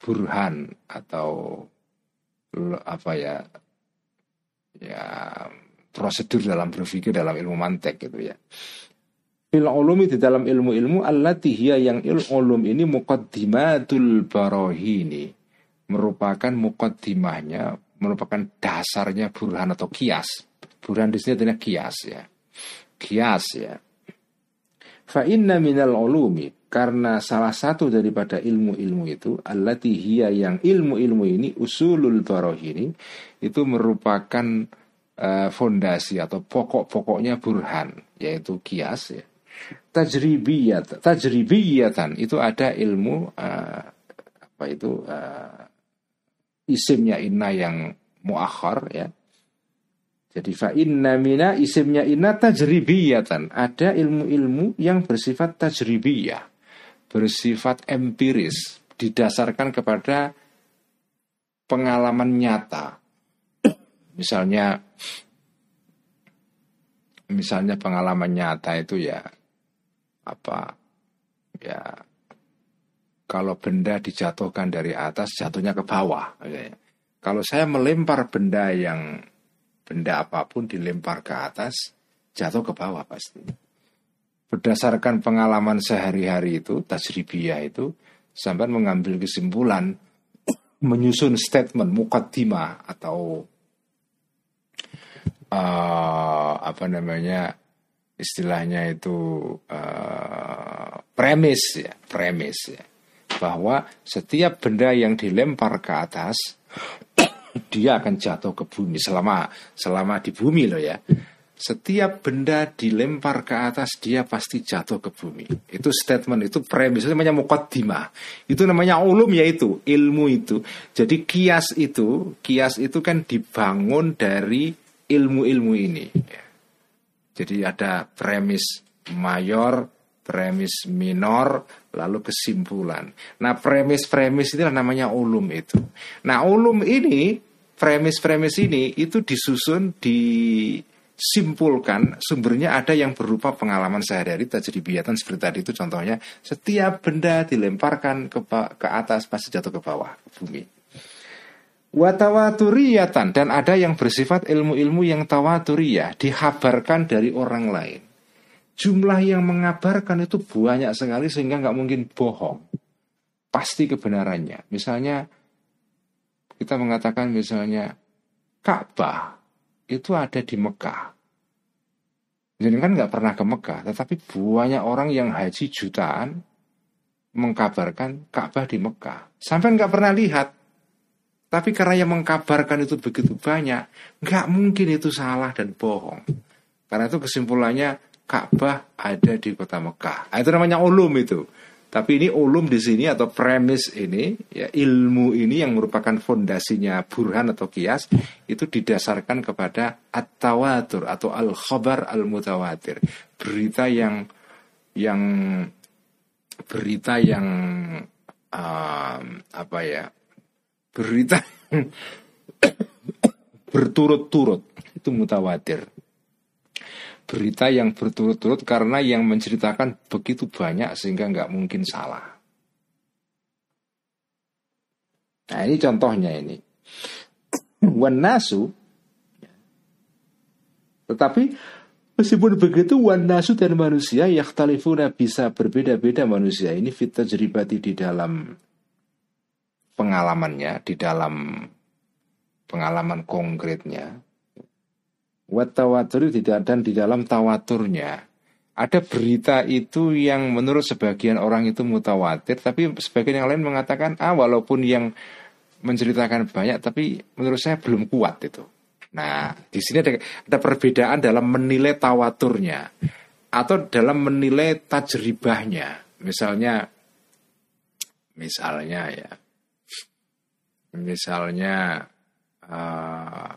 burhan atau apa ya ya prosedur dalam berpikir dalam ilmu mantek gitu ya. Fil ulumi di dalam ilmu-ilmu allati hiya yang ilmu ulum ini muqaddimatul barahini merupakan muqaddimahnya merupakan dasarnya burhan atau kias. Burhan di sini adalah kias ya. Kias ya. Fa inna minal ulumi karena salah satu daripada ilmu-ilmu itu allati hiya yang ilmu-ilmu ini usulul barahini itu merupakan uh, fondasi atau pokok-pokoknya burhan yaitu kias ya. Tajribiyat, tajribiyatan itu ada ilmu uh, apa itu uh, isimnya inna yang muakhar ya. Jadi fa inna mina isimnya inna tajribiyatan. Ada ilmu-ilmu yang bersifat tajribiyah, bersifat empiris, didasarkan kepada pengalaman nyata. Misalnya misalnya pengalaman nyata itu ya apa ya kalau benda dijatuhkan dari atas jatuhnya ke bawah kalau saya melempar benda yang benda apa pun dilempar ke atas jatuh ke bawah pasti. Berdasarkan pengalaman sehari-hari itu tasribiyah itu sampai mengambil kesimpulan menyusun statement mukaddimah atau uh, apa namanya istilahnya itu uh, premis ya premis ya. Bahwa setiap benda yang dilempar ke atas dia akan jatuh ke bumi selama selama di bumi loh ya. Setiap benda dilempar ke atas dia pasti jatuh ke bumi. Itu statement itu premis itu namanya mukaddimah itu namanya ulum yaitu ilmu itu. Jadi kias itu kias itu kan dibangun dari ilmu-ilmu ini. Jadi ada premis mayor, premis minor, lalu kesimpulan. Nah premis-premis itu namanya ulum itu. Nah ulum ini, premis-premis ini itu disusun, disimpulkan, sumbernya ada yang berupa pengalaman sehari-hari, tajribiyatan seperti tadi itu contohnya, setiap benda dilemparkan ke, ke atas pasti jatuh ke bawah, ke bumi. Watawaturiyatan dan ada yang bersifat ilmu-ilmu yang tawaturiyah dihabarkan dari orang lain. Jumlah yang mengabarkan itu banyak sekali sehingga nggak mungkin bohong. Pasti kebenarannya. Misalnya kita mengatakan misalnya Ka'bah itu ada di Mekah. Jadi kan nggak pernah ke Mekah, tetapi banyak orang yang haji jutaan mengkabarkan Ka'bah di Mekah. Sampai nggak pernah lihat, tapi karena yang mengkabarkan itu begitu banyak, nggak mungkin itu salah dan bohong. Karena itu kesimpulannya Ka'bah ada di kota Mekah. Nah, itu namanya ulum itu. Tapi ini ulum di sini atau premis ini, ya ilmu ini yang merupakan fondasinya burhan atau kias itu didasarkan kepada at-tawatur atau al-khabar al-mutawatir. Berita yang yang berita yang um, apa ya? Berita berturut-turut itu mutawatir berita yang berturut-turut karena yang menceritakan begitu banyak sehingga nggak mungkin salah. Nah ini contohnya ini. Wanasu Tetapi meskipun begitu Wanasu dan manusia Yakhtalifuna bisa berbeda-beda manusia Ini fitnah jeribati di dalam Pengalamannya Di dalam pengalaman konkretnya Watawatur tidak dan di dalam tawaturnya ada berita itu yang menurut sebagian orang itu mutawatir tapi sebagian yang lain mengatakan ah walaupun yang menceritakan banyak tapi menurut saya belum kuat itu. Nah, di sini ada, ada perbedaan dalam menilai tawaturnya atau dalam menilai tajribahnya. Misalnya misalnya ya. Misalnya uh,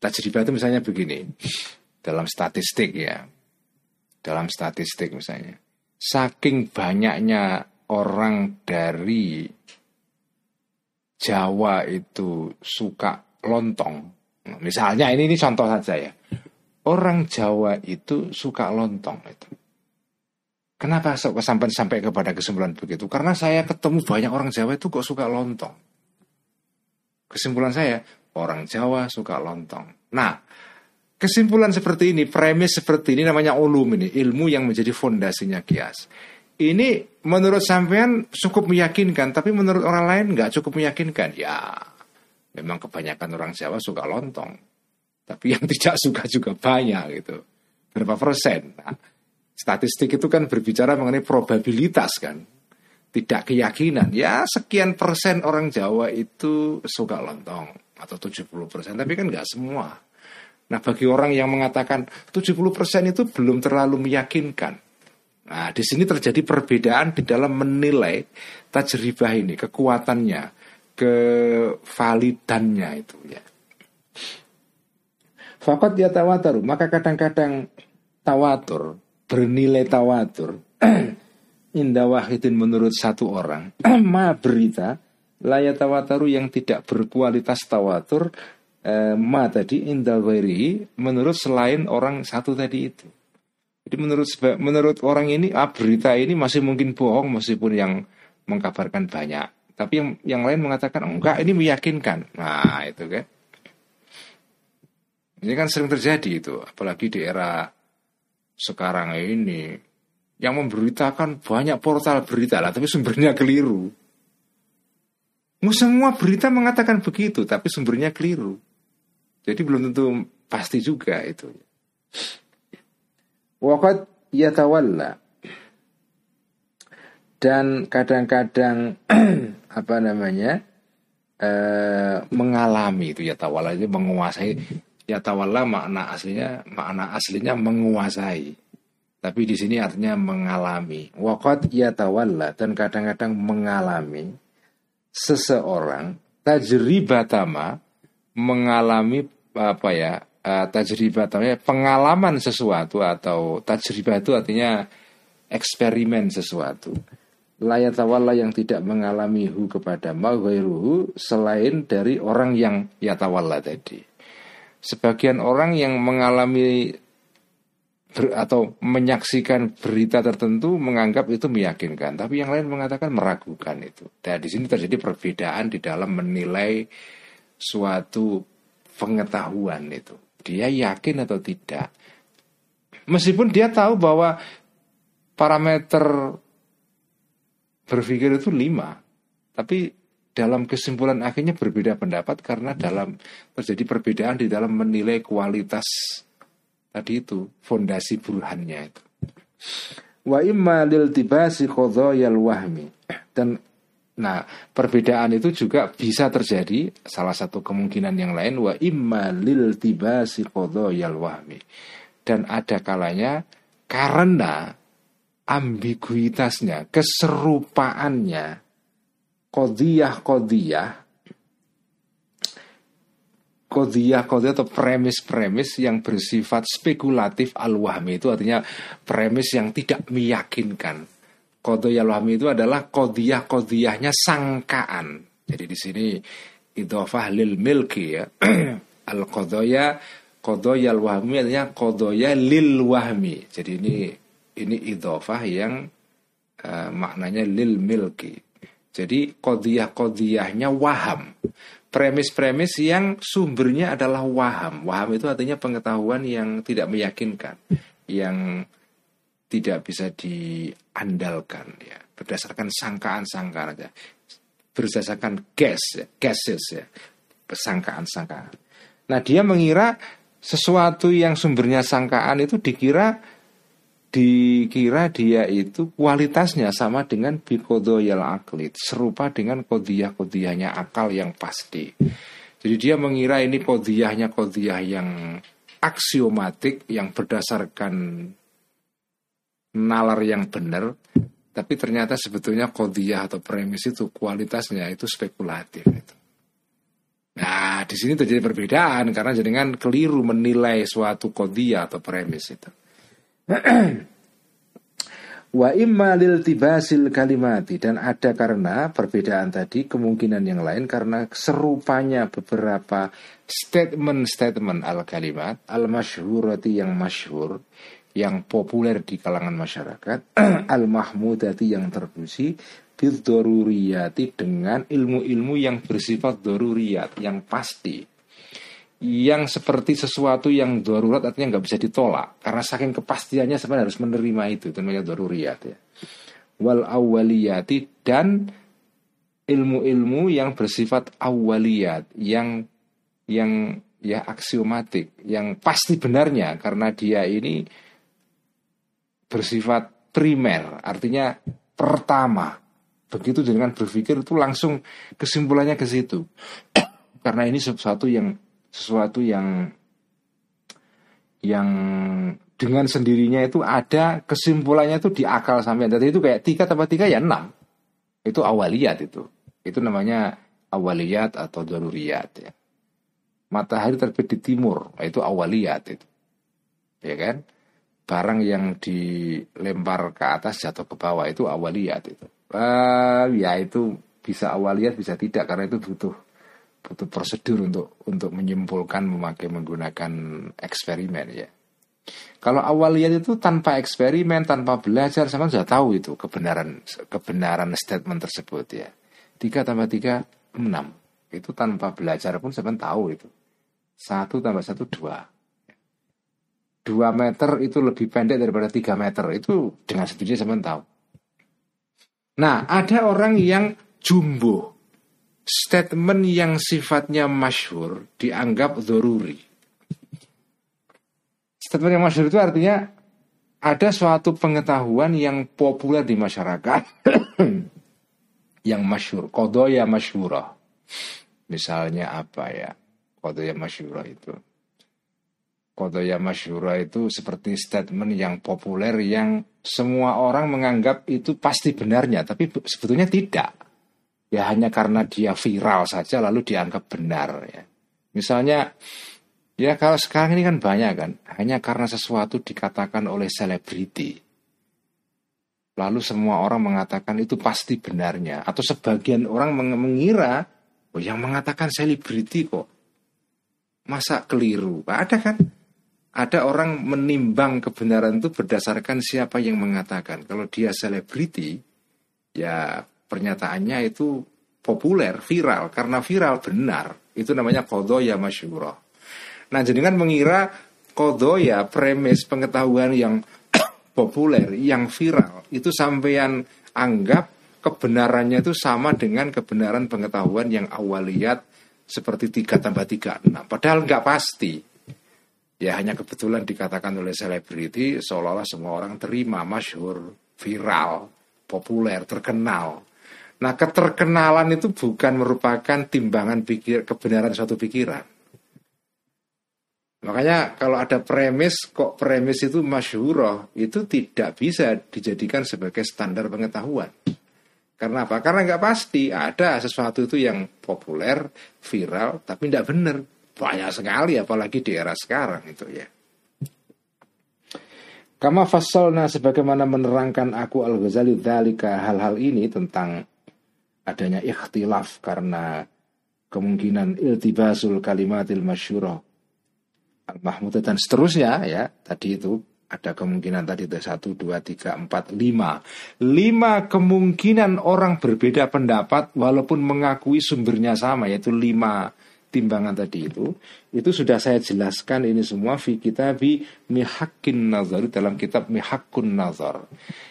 tajribah itu misalnya begini. Dalam statistik ya. Dalam statistik misalnya. Saking banyaknya orang dari Jawa itu suka lontong. Misalnya ini ini contoh saja ya. Orang Jawa itu suka lontong itu. Kenapa sampai sampai kepada kesimpulan begitu? Karena saya ketemu banyak orang Jawa itu kok suka lontong. Kesimpulan saya, orang Jawa suka lontong. Nah, kesimpulan seperti ini, premis seperti ini namanya ulum ini, ilmu yang menjadi fondasinya kias. Ini menurut sampean cukup meyakinkan, tapi menurut orang lain nggak cukup meyakinkan. Ya, memang kebanyakan orang Jawa suka lontong, tapi yang tidak suka juga banyak gitu. Berapa persen? Nah, statistik itu kan berbicara mengenai probabilitas kan, tidak keyakinan. Ya sekian persen orang Jawa itu suka lontong atau 70 persen, tapi kan nggak semua. Nah bagi orang yang mengatakan 70 persen itu belum terlalu meyakinkan. Nah di sini terjadi perbedaan di dalam menilai tajribah ini, kekuatannya, kevalidannya itu ya. Fakat dia tawatur, maka kadang-kadang tawatur, bernilai tawatur, indah wahidin menurut satu orang, ma berita, layat tawataru yang tidak berkualitas tawatur eh, ma tadi indah menurut selain orang satu tadi itu. Jadi menurut menurut orang ini ah, berita ini masih mungkin bohong meskipun yang mengkabarkan banyak. Tapi yang yang lain mengatakan enggak ini meyakinkan. Nah itu kan. Ini kan sering terjadi itu, apalagi di era sekarang ini yang memberitakan banyak portal berita lah, tapi sumbernya keliru. Semua berita mengatakan begitu, tapi sumbernya keliru. Jadi belum tentu pasti juga itu. Wakat yatawalla. Dan kadang-kadang apa namanya eh, mengalami itu yatawalla. Itu menguasai yatawalla makna aslinya makna aslinya menguasai. Tapi di sini artinya mengalami. Wakat yatawalla. Dan kadang-kadang mengalami seseorang tajribatama mengalami apa ya uh, tajribatama pengalaman sesuatu atau tajribah itu artinya eksperimen sesuatu layatawalla yang tidak mengalami hu kepada maghairuhu selain dari orang yang yatawalla tadi. Sebagian orang yang mengalami ber, atau menyaksikan berita tertentu menganggap itu meyakinkan, tapi yang lain mengatakan meragukan itu. Dan di sini terjadi perbedaan di dalam menilai suatu pengetahuan itu. Dia yakin atau tidak. Meskipun dia tahu bahwa parameter berpikir itu lima, tapi dalam kesimpulan akhirnya berbeda pendapat karena dalam terjadi perbedaan di dalam menilai kualitas Tadi itu fondasi burhannya itu. Wa imma lil tibasi yal wahmi dan Nah, perbedaan itu juga bisa terjadi salah satu kemungkinan yang lain wa imma lil tibasi yal wahmi. Dan ada kalanya karena ambiguitasnya, keserupaannya, kodiyah-kodiyah, kodiyah-kodiyah atau premis-premis yang bersifat spekulatif al-wahmi itu artinya premis yang tidak meyakinkan Kodiyah wahmi itu adalah kodiyah kodiyahnya sangkaan. Jadi di sini idofah lil milki ya. al kodoya kodoya wahmi artinya kodoya lil wahmi. Jadi ini ini idofah yang uh, maknanya lil milki. Jadi kodiyah kodiyahnya waham. Premis-premis yang sumbernya adalah waham. Waham itu artinya pengetahuan yang tidak meyakinkan, yang tidak bisa diandalkan ya. Berdasarkan sangkaan-sangkaan aja. Berdasarkan guess ya. Guesses ya. Sangkaan-sangkaan. Nah dia mengira sesuatu yang sumbernya sangkaan itu dikira dikira dia itu kualitasnya sama dengan bikodoyal aklit serupa dengan kodiyah kodiyahnya akal yang pasti jadi dia mengira ini kodiyahnya kodiyah yang aksiomatik yang berdasarkan nalar yang benar, tapi ternyata sebetulnya kodiyah atau premis itu kualitasnya itu spekulatif. Itu. Nah, di sini terjadi perbedaan karena jaringan keliru menilai suatu kodiyah atau premis itu. Wa imma lil tibasil kalimati. Dan ada karena perbedaan tadi kemungkinan yang lain karena serupanya beberapa statement-statement al kalimat al masyhurati yang masyhur yang populer di kalangan masyarakat al mahmudati yang terpuji bidoruriyati dengan ilmu-ilmu yang bersifat doruriyat yang pasti yang seperti sesuatu yang darurat artinya nggak bisa ditolak karena saking kepastiannya sebenarnya harus menerima itu itu namanya doruriyat ya wal awaliyati dan ilmu-ilmu yang bersifat awaliyat yang yang ya aksiomatik yang pasti benarnya karena dia ini bersifat primer, artinya pertama. Begitu dengan berpikir itu langsung kesimpulannya ke situ. Karena ini sesuatu yang sesuatu yang yang dengan sendirinya itu ada kesimpulannya itu di akal sampai Jadi itu kayak tiga tambah tiga ya enam. Itu awaliyat itu. Itu namanya awaliyat atau daruriyat ya. Matahari terbit di timur, itu awaliyat itu. Ya kan? barang yang dilempar ke atas jatuh ke bawah itu awaliyat itu. Uh, ya itu bisa awaliyat bisa tidak karena itu butuh butuh prosedur untuk untuk menyimpulkan memakai menggunakan eksperimen ya. Kalau awaliyat itu tanpa eksperimen, tanpa belajar, sama sudah tahu itu kebenaran kebenaran statement tersebut ya. Tiga tambah tiga enam itu tanpa belajar pun saya tahu itu. Satu tambah satu dua 2 meter itu lebih pendek daripada 3 meter. Itu dengan sendirinya saya tahu. Nah, ada orang yang jumbo. Statement yang sifatnya masyhur dianggap doruri. Statement yang masyhur itu artinya ada suatu pengetahuan yang populer di masyarakat yang masyhur, kodoya masyhurah. Misalnya apa ya? Kodoya masyhurah itu Kodoya Masyura itu seperti statement yang populer yang semua orang menganggap itu pasti benarnya, tapi sebetulnya tidak. Ya hanya karena dia viral saja lalu dianggap benar ya. Misalnya ya kalau sekarang ini kan banyak kan, hanya karena sesuatu dikatakan oleh selebriti. Lalu semua orang mengatakan itu pasti benarnya atau sebagian orang mengira oh yang mengatakan selebriti kok masa keliru. Ada kan? ada orang menimbang kebenaran itu berdasarkan siapa yang mengatakan. Kalau dia selebriti, ya pernyataannya itu populer, viral. Karena viral benar, itu namanya kodoya masyurah. Nah, jadi kan mengira kodoya premis pengetahuan yang populer, yang viral, itu sampean anggap kebenarannya itu sama dengan kebenaran pengetahuan yang awaliyat seperti tiga tambah tiga enam. Padahal nggak pasti ya hanya kebetulan dikatakan oleh selebriti seolah-olah semua orang terima masyhur viral populer terkenal Nah, keterkenalan itu bukan merupakan timbangan pikir kebenaran suatu pikiran. Makanya kalau ada premis kok premis itu masyhuroh itu tidak bisa dijadikan sebagai standar pengetahuan. Karena apa? Karena nggak pasti ada sesuatu itu yang populer, viral, tapi tidak benar. Banyak sekali, apalagi di era sekarang itu ya. Kama fasalna sebagaimana menerangkan aku Al-Ghazali dalika hal-hal ini tentang adanya ikhtilaf karena kemungkinan iltibasul kalimatil masyurah. Al-mahmud dan seterusnya ya. Tadi itu ada kemungkinan tadi itu satu dua tiga empat lima. Lima kemungkinan orang berbeda pendapat walaupun mengakui sumbernya sama yaitu lima timbangan tadi itu itu sudah saya jelaskan ini semua fi kitabi mihakin nazar dalam kitab mihakun nazar.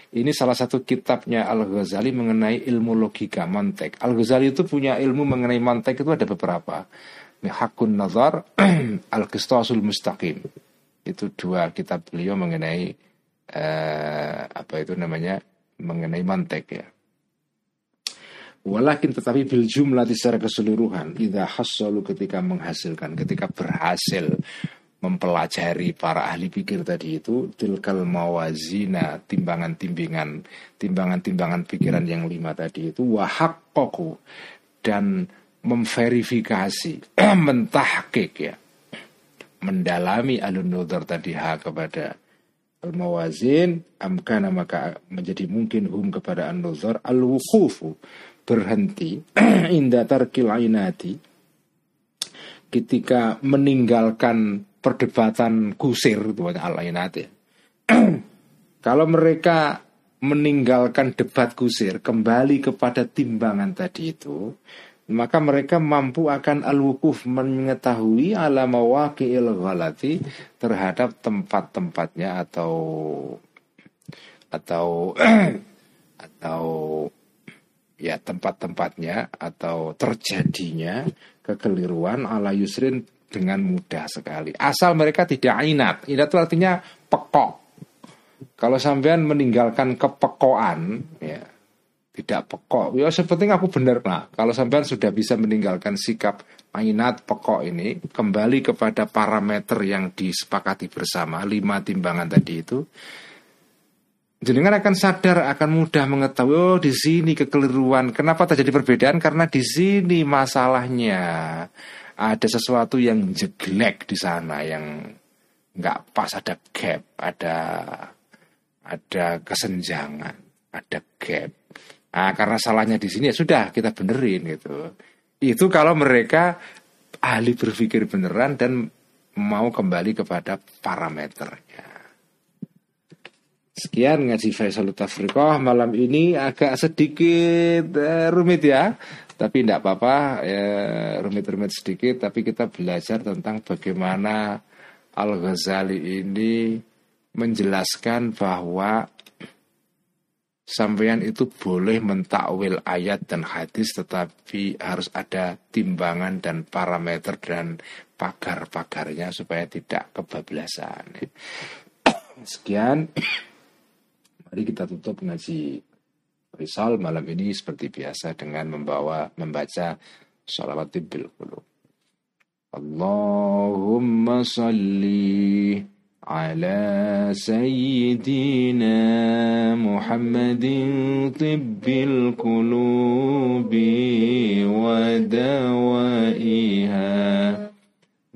Ini salah satu kitabnya Al Ghazali mengenai ilmu logika mantek. Al Ghazali itu punya ilmu mengenai mantek itu ada beberapa. Mihakun nazar al qistasul mustaqim. Itu dua kitab beliau mengenai uh, apa itu namanya mengenai mantek ya Walakin tetapi bil jumlah secara keseluruhan Idha hasalu ketika menghasilkan Ketika berhasil mempelajari para ahli pikir tadi itu tilkal mawazina timbangan-timbangan timbangan-timbangan pikiran yang lima tadi itu wahakkoku dan memverifikasi mentahkik ya mendalami alun nudar tadi ha kepada al mawazin amkana maka menjadi mungkin hum kepada an nuzar al wukufu berhenti indah tarkil ainati. Ketika meninggalkan perdebatan kusir itu al kalau mereka meninggalkan debat kusir kembali kepada timbangan tadi itu maka mereka mampu akan al-wukuf mengetahui ala mawaqi'il ghalati terhadap tempat-tempatnya atau atau atau ya tempat-tempatnya atau terjadinya kekeliruan ala yusrin dengan mudah sekali. Asal mereka tidak inat. Inat itu artinya pekok. Kalau sampean meninggalkan kepekoan, ya tidak pekok. Ya seperti aku benar lah. Kalau sampean sudah bisa meninggalkan sikap inat pekok ini, kembali kepada parameter yang disepakati bersama lima timbangan tadi itu, jenengan akan sadar akan mudah mengetahui oh di sini kekeliruan. Kenapa terjadi perbedaan? Karena di sini masalahnya ada sesuatu yang jelek di sana yang nggak pas ada gap, ada ada kesenjangan, ada gap. Nah, karena salahnya di sini ya sudah kita benerin gitu. Itu kalau mereka ahli berpikir beneran dan mau kembali kepada parameternya. Sekian ngaji Faisal Tafriqah malam ini agak sedikit uh, rumit ya. Tapi tidak apa-apa, ya, rumit-rumit sedikit. Tapi kita belajar tentang bagaimana Al-Ghazali ini menjelaskan bahwa sampeyan itu boleh mentakwil ayat dan hadis tetapi harus ada timbangan dan parameter dan pagar-pagarnya supaya tidak kebablasan. Sekian. Mari kita tutup ngaji Risal malam ini seperti biasa dengan membawa membaca salawat bil qulub. Allahumma salli sayyidina Muhammadin tibbil qulubi wa dawaiha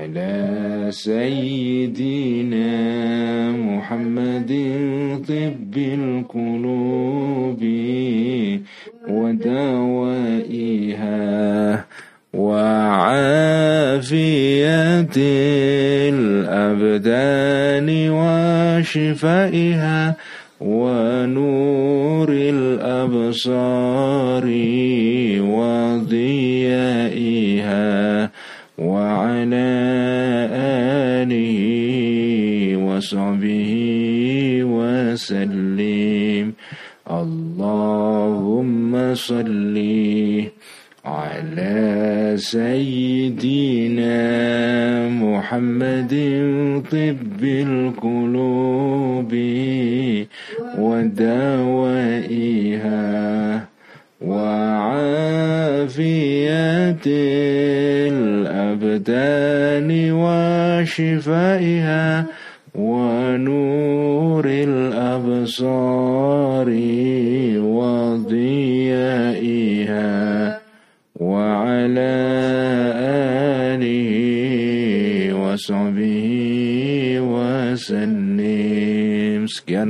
على سيدنا طب القلوب ودوائها وعافية الأبدان وشفائها